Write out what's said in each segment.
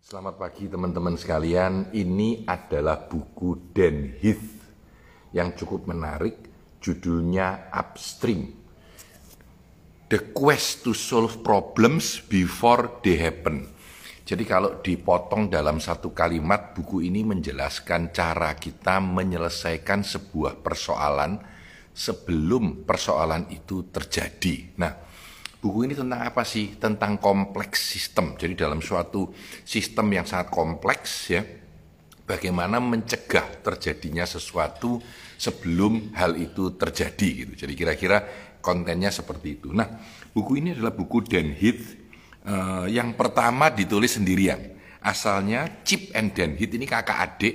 Selamat pagi teman-teman sekalian. Ini adalah buku Dan Heath yang cukup menarik. Judulnya Upstream. The Quest to Solve Problems Before They Happen. Jadi kalau dipotong dalam satu kalimat, buku ini menjelaskan cara kita menyelesaikan sebuah persoalan sebelum persoalan itu terjadi. Nah, buku ini tentang apa sih? Tentang kompleks sistem. Jadi dalam suatu sistem yang sangat kompleks ya, bagaimana mencegah terjadinya sesuatu sebelum hal itu terjadi gitu. Jadi kira-kira kontennya seperti itu. Nah, buku ini adalah buku Dan Heath uh, yang pertama ditulis sendirian. Asalnya Chip and Dan Heath ini kakak adik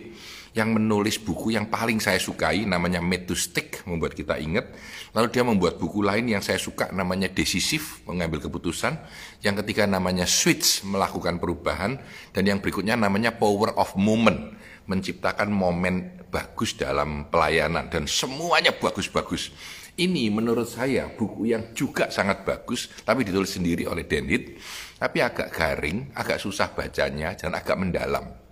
yang menulis buku yang paling saya sukai namanya Stick membuat kita ingat. Lalu dia membuat buku lain yang saya suka namanya Decisif mengambil keputusan. Yang ketiga namanya Switch melakukan perubahan dan yang berikutnya namanya Power of Moment menciptakan momen bagus dalam pelayanan dan semuanya bagus-bagus. Ini menurut saya buku yang juga sangat bagus tapi ditulis sendiri oleh Denit tapi agak garing, agak susah bacanya dan agak mendalam.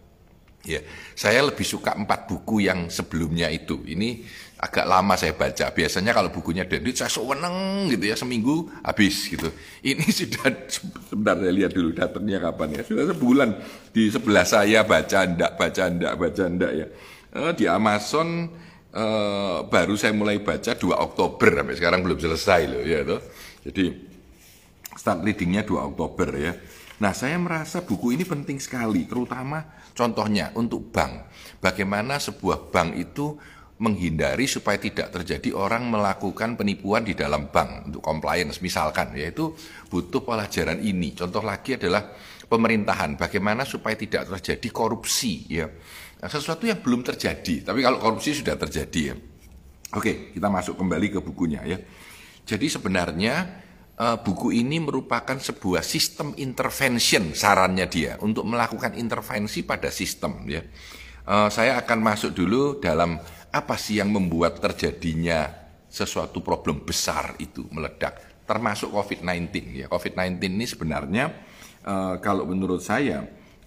Ya, saya lebih suka empat buku yang sebelumnya itu. Ini agak lama saya baca. Biasanya kalau bukunya Dendit saya seweneng gitu ya seminggu habis gitu. Ini sudah sebentar saya lihat dulu datangnya kapan ya. Sudah sebulan di sebelah saya baca ndak baca ndak baca ndak ya. Eh, di Amazon eh, baru saya mulai baca 2 Oktober sampai sekarang belum selesai loh ya tuh. Jadi start readingnya 2 Oktober ya. Nah, saya merasa buku ini penting sekali, terutama contohnya untuk bank. Bagaimana sebuah bank itu menghindari supaya tidak terjadi orang melakukan penipuan di dalam bank untuk compliance misalkan yaitu butuh pelajaran ini. Contoh lagi adalah pemerintahan bagaimana supaya tidak terjadi korupsi ya. Nah, sesuatu yang belum terjadi, tapi kalau korupsi sudah terjadi ya. Oke, kita masuk kembali ke bukunya ya. Jadi sebenarnya uh, buku ini merupakan sebuah sistem intervention sarannya dia untuk melakukan intervensi pada sistem ya. Uh, saya akan masuk dulu dalam apa sih yang membuat terjadinya sesuatu problem besar itu meledak termasuk COVID-19 ya. COVID-19 ini sebenarnya uh, kalau menurut saya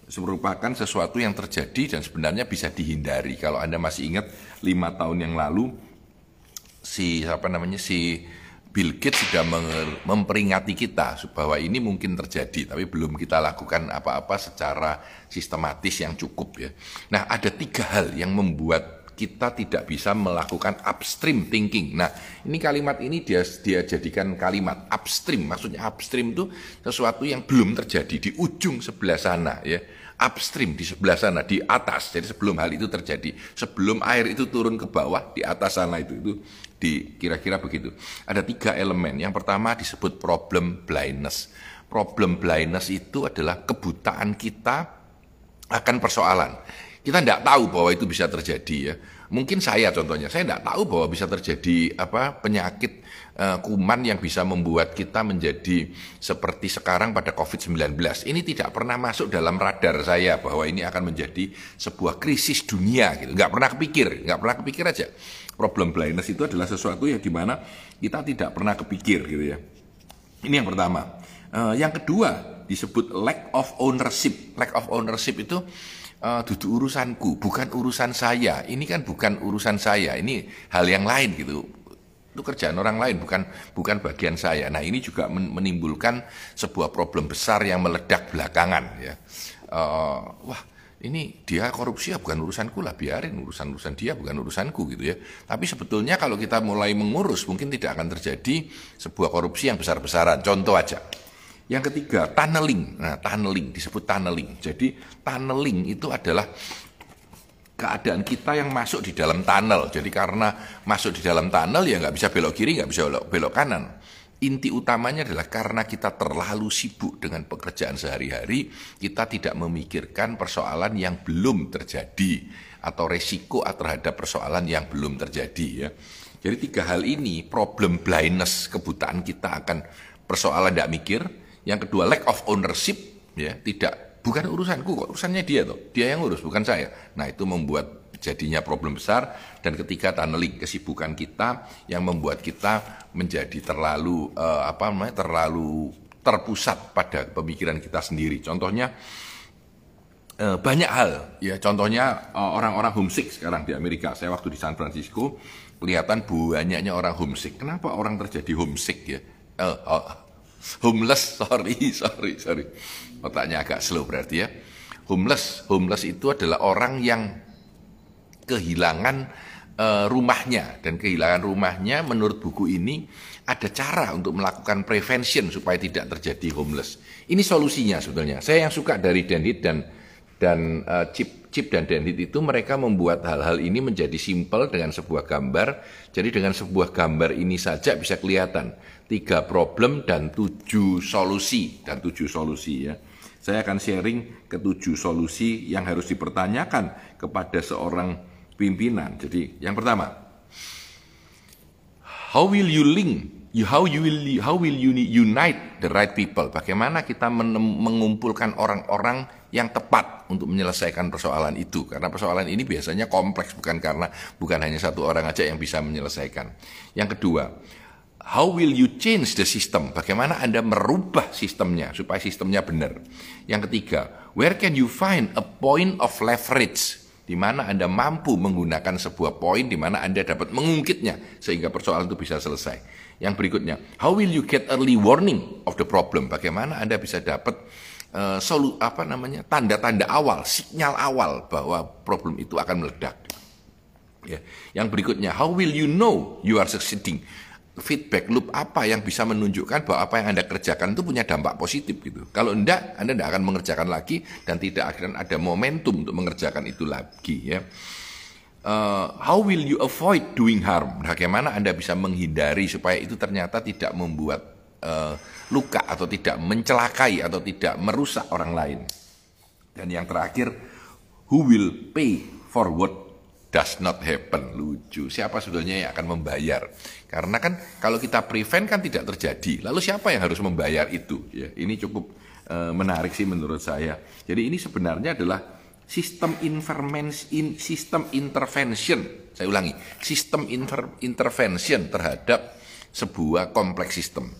merupakan sesuatu yang terjadi dan sebenarnya bisa dihindari. Kalau Anda masih ingat lima tahun yang lalu si apa namanya si Bill Gates sudah memperingati kita bahwa ini mungkin terjadi, tapi belum kita lakukan apa-apa secara sistematis yang cukup ya. Nah, ada tiga hal yang membuat kita tidak bisa melakukan upstream thinking. Nah, ini kalimat ini dia dia jadikan kalimat upstream. Maksudnya upstream itu sesuatu yang belum terjadi di ujung sebelah sana ya. Upstream di sebelah sana, di atas. Jadi sebelum hal itu terjadi, sebelum air itu turun ke bawah di atas sana itu itu di kira-kira begitu. Ada tiga elemen. Yang pertama disebut problem blindness. Problem blindness itu adalah kebutaan kita akan persoalan. Kita tidak tahu bahwa itu bisa terjadi ya. Mungkin saya contohnya, saya tidak tahu bahwa bisa terjadi apa penyakit uh, kuman yang bisa membuat kita menjadi seperti sekarang pada COVID-19. Ini tidak pernah masuk dalam radar saya bahwa ini akan menjadi sebuah krisis dunia gitu. Nggak pernah kepikir, nggak pernah kepikir aja problem blindness itu adalah sesuatu yang di mana kita tidak pernah kepikir gitu ya. Ini yang pertama. Uh, yang kedua disebut lack of ownership. Lack of ownership itu uh, duduk urusanku, bukan urusan saya. Ini kan bukan urusan saya. Ini hal yang lain gitu. Itu kerjaan orang lain, bukan bukan bagian saya. Nah ini juga menimbulkan sebuah problem besar yang meledak belakangan ya. Uh, wah ini dia korupsi ya bukan urusanku lah biarin urusan-urusan dia bukan urusanku gitu ya. Tapi sebetulnya kalau kita mulai mengurus mungkin tidak akan terjadi sebuah korupsi yang besar-besaran. Contoh aja. Yang ketiga tunneling. Nah tunneling disebut tunneling. Jadi tunneling itu adalah keadaan kita yang masuk di dalam tunnel. Jadi karena masuk di dalam tunnel ya nggak bisa belok kiri nggak bisa belok, belok kanan. Inti utamanya adalah karena kita terlalu sibuk dengan pekerjaan sehari-hari, kita tidak memikirkan persoalan yang belum terjadi atau resiko terhadap persoalan yang belum terjadi ya. Jadi tiga hal ini problem blindness kebutaan kita akan persoalan tidak mikir, yang kedua lack of ownership ya, tidak bukan urusanku kok, urusannya dia tuh, dia yang urus bukan saya. Nah, itu membuat jadinya problem besar. Dan ketika tunneling kesibukan kita yang membuat kita menjadi terlalu uh, apa namanya terlalu terpusat pada pemikiran kita sendiri. Contohnya Eh, banyak hal. Ya contohnya eh, orang-orang homesick sekarang di Amerika. Saya waktu di San Francisco kelihatan banyaknya orang homesick. Kenapa orang terjadi homesick ya? Uh, oh, homeless sorry sorry sorry otaknya agak slow berarti ya homeless homeless itu adalah orang yang kehilangan uh, rumahnya dan kehilangan rumahnya menurut buku ini ada cara untuk melakukan prevention supaya tidak terjadi homeless. Ini solusinya sebetulnya. Saya yang suka dari Denhit dan dan uh, chip chip dan denhit itu mereka membuat hal-hal ini menjadi simpel dengan sebuah gambar. Jadi dengan sebuah gambar ini saja bisa kelihatan tiga problem dan tujuh solusi dan tujuh solusi ya. Saya akan sharing ketujuh solusi yang harus dipertanyakan kepada seorang pimpinan. Jadi yang pertama how will you link how you will how will you unite the right people bagaimana kita mengumpulkan orang-orang yang tepat untuk menyelesaikan persoalan itu karena persoalan ini biasanya kompleks bukan karena bukan hanya satu orang aja yang bisa menyelesaikan. Yang kedua, how will you change the system? Bagaimana Anda merubah sistemnya supaya sistemnya benar? Yang ketiga, where can you find a point of leverage? Di mana Anda mampu menggunakan sebuah poin di mana Anda dapat mengungkitnya sehingga persoalan itu bisa selesai. Yang berikutnya, how will you get early warning of the problem? Bagaimana Anda bisa dapat uh, solu apa namanya tanda-tanda awal, sinyal awal bahwa problem itu akan meledak. Ya. Yang berikutnya, how will you know you are succeeding? Feedback loop apa yang bisa menunjukkan bahwa apa yang Anda kerjakan itu punya dampak positif gitu. Kalau enggak, Anda tidak akan mengerjakan lagi dan tidak akan ada momentum untuk mengerjakan itu lagi ya. Uh, how will you avoid doing harm? Bagaimana Anda bisa menghindari supaya itu ternyata tidak membuat uh, luka atau tidak mencelakai atau tidak merusak orang lain. Dan yang terakhir, who will pay for what does not happen? Lucu. Siapa sebetulnya yang akan membayar? Karena kan kalau kita prevent kan tidak terjadi. Lalu siapa yang harus membayar itu? Ya, ini cukup uh, menarik sih menurut saya. Jadi ini sebenarnya adalah sistem in, sistem intervention. Saya ulangi, sistem inter, intervention terhadap sebuah kompleks sistem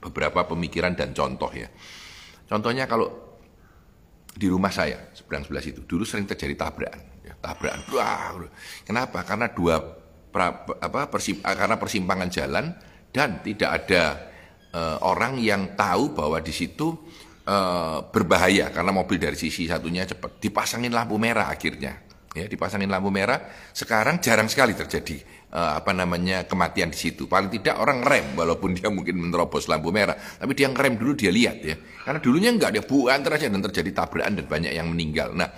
beberapa pemikiran dan contoh ya. Contohnya kalau di rumah saya seberang sebelah situ. Dulu sering terjadi tabrakan, ya, tabrakan. Wah, kenapa? Karena dua pra, apa persim, karena persimpangan jalan dan tidak ada uh, orang yang tahu bahwa di situ uh, berbahaya. Karena mobil dari sisi satunya cepat. Dipasangin lampu merah akhirnya ya dipasangin lampu merah. Sekarang jarang sekali terjadi uh, apa namanya kematian di situ. Paling tidak orang rem walaupun dia mungkin menerobos lampu merah. Tapi dia ngerem dulu dia lihat ya. Karena dulunya enggak dia buan aja dan terjadi tabrakan dan banyak yang meninggal. Nah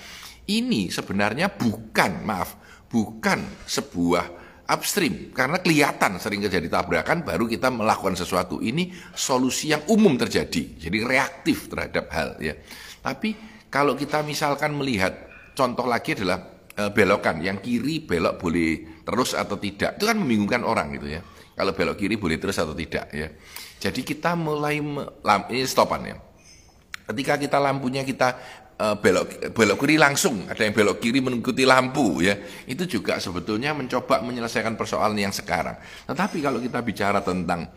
ini sebenarnya bukan maaf bukan sebuah upstream. Karena kelihatan sering terjadi tabrakan baru kita melakukan sesuatu. Ini solusi yang umum terjadi. Jadi reaktif terhadap hal ya. Tapi kalau kita misalkan melihat contoh lagi adalah uh, belokan. Yang kiri belok boleh terus atau tidak. Itu kan membingungkan orang gitu ya. Kalau belok kiri boleh terus atau tidak ya. Jadi kita mulai ini stopan ya. Ketika kita lampunya kita uh, belok belok kiri langsung. Ada yang belok kiri mengikuti lampu ya. Itu juga sebetulnya mencoba menyelesaikan persoalan yang sekarang. Tetapi kalau kita bicara tentang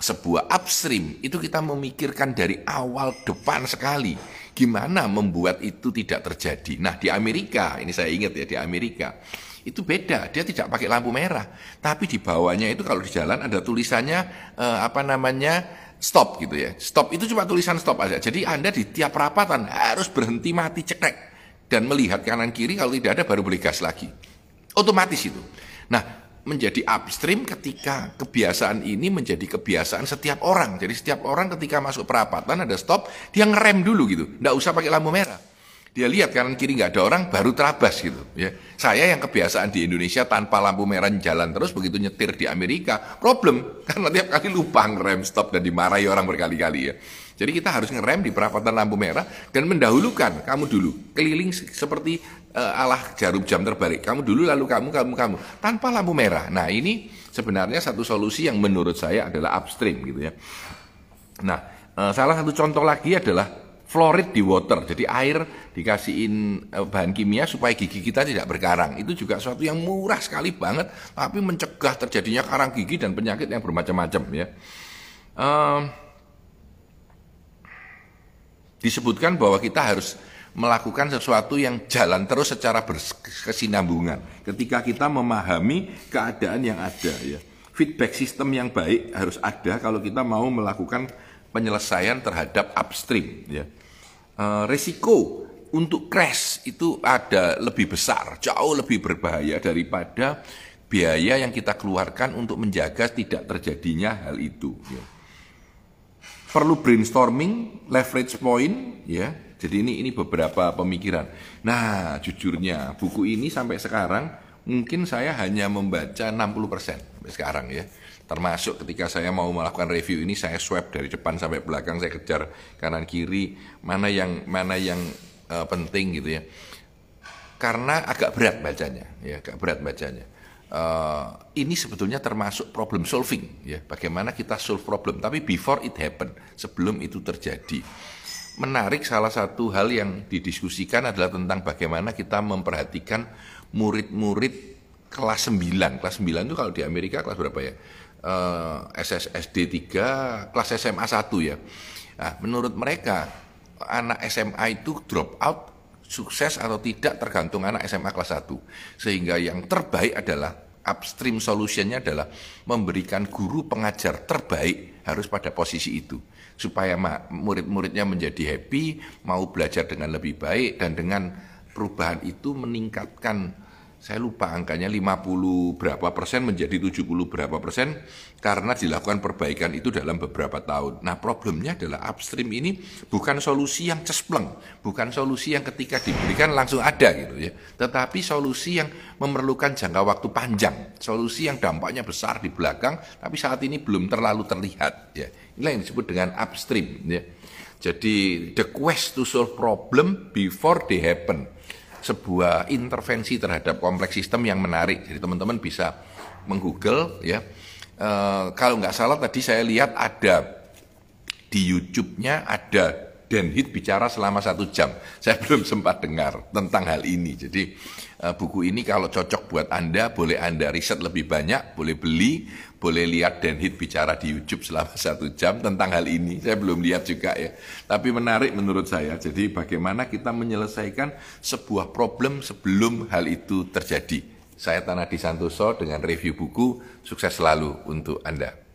sebuah upstream itu kita memikirkan dari awal depan sekali. Gimana membuat itu tidak terjadi. Nah di Amerika ini saya ingat ya di Amerika itu beda dia tidak pakai lampu merah. Tapi di bawahnya itu kalau di jalan ada tulisannya eh, apa namanya stop gitu ya. Stop itu cuma tulisan stop aja. Jadi anda di tiap perapatan harus berhenti mati cekrek dan melihat kanan kiri kalau tidak ada baru boleh gas lagi. Otomatis itu. Nah menjadi upstream ketika kebiasaan ini menjadi kebiasaan setiap orang. Jadi setiap orang ketika masuk perapatan ada stop, dia ngerem dulu gitu. Nggak usah pakai lampu merah. Dia lihat kanan kiri nggak ada orang, baru terabas gitu. Ya, saya yang kebiasaan di Indonesia tanpa lampu merah jalan terus begitu nyetir di Amerika, problem karena tiap kali lupa ngerem stop dan dimarahi orang berkali-kali ya. Jadi kita harus ngerem di perapatan lampu merah dan mendahulukan kamu dulu keliling seperti uh, alah jarum jam terbalik. Kamu dulu lalu kamu kamu kamu tanpa lampu merah. Nah, ini sebenarnya satu solusi yang menurut saya adalah upstream gitu ya. Nah, uh, salah satu contoh lagi adalah fluorid di water. Jadi air dikasihin uh, bahan kimia supaya gigi kita tidak berkarang. Itu juga suatu yang murah sekali banget tapi mencegah terjadinya karang gigi dan penyakit yang bermacam-macam ya. Uh, disebutkan bahwa kita harus melakukan sesuatu yang jalan terus secara berkesinambungan. Ketika kita memahami keadaan yang ada ya. Feedback sistem yang baik harus ada kalau kita mau melakukan penyelesaian terhadap upstream ya. E, risiko untuk crash itu ada lebih besar, jauh lebih berbahaya daripada biaya yang kita keluarkan untuk menjaga tidak terjadinya hal itu. Ya. Perlu brainstorming, leverage point, ya. Jadi ini ini beberapa pemikiran. Nah, jujurnya buku ini sampai sekarang mungkin saya hanya membaca 60% sampai sekarang ya. Termasuk ketika saya mau melakukan review ini saya swab dari depan sampai belakang, saya kejar kanan kiri mana yang mana yang uh, penting gitu ya. Karena agak berat bacanya, ya, agak berat bacanya uh, ini sebetulnya termasuk problem solving ya. Bagaimana kita solve problem. Tapi before it happen sebelum itu terjadi. Menarik salah satu hal yang didiskusikan adalah tentang bagaimana kita memperhatikan murid-murid kelas 9 kelas 9 itu kalau di Amerika kelas berapa ya? Uh, eh, SSD 3 kelas SMA 1 ya. Nah, menurut mereka anak SMA itu drop out sukses atau tidak tergantung anak SMA kelas 1. Sehingga yang terbaik adalah upstream solutionnya adalah memberikan guru pengajar terbaik harus pada posisi itu supaya murid-muridnya menjadi happy, mau belajar dengan lebih baik dan dengan perubahan itu meningkatkan saya lupa angkanya 50 berapa persen menjadi 70 berapa persen karena dilakukan perbaikan itu dalam beberapa tahun. Nah problemnya adalah upstream ini bukan solusi yang cespleng, bukan solusi yang ketika diberikan langsung ada gitu ya, tetapi solusi yang memerlukan jangka waktu panjang, solusi yang dampaknya besar di belakang, tapi saat ini belum terlalu terlihat ya. Inilah yang disebut dengan upstream ya. Jadi the quest to solve problem before they happen sebuah intervensi terhadap kompleks sistem yang menarik. Jadi teman-teman bisa menggoogle ya. E, kalau nggak salah tadi saya lihat ada di YouTube-nya ada Dan Hit bicara selama satu jam. Saya belum sempat dengar tentang hal ini. Jadi uh, buku ini kalau cocok buat Anda, boleh Anda riset lebih banyak, boleh beli, boleh lihat Dan Hit bicara di YouTube selama satu jam tentang hal ini. Saya belum lihat juga ya. Tapi menarik menurut saya. Jadi bagaimana kita menyelesaikan sebuah problem sebelum hal itu terjadi. Saya Tanah Santoso dengan review buku. Sukses selalu untuk Anda.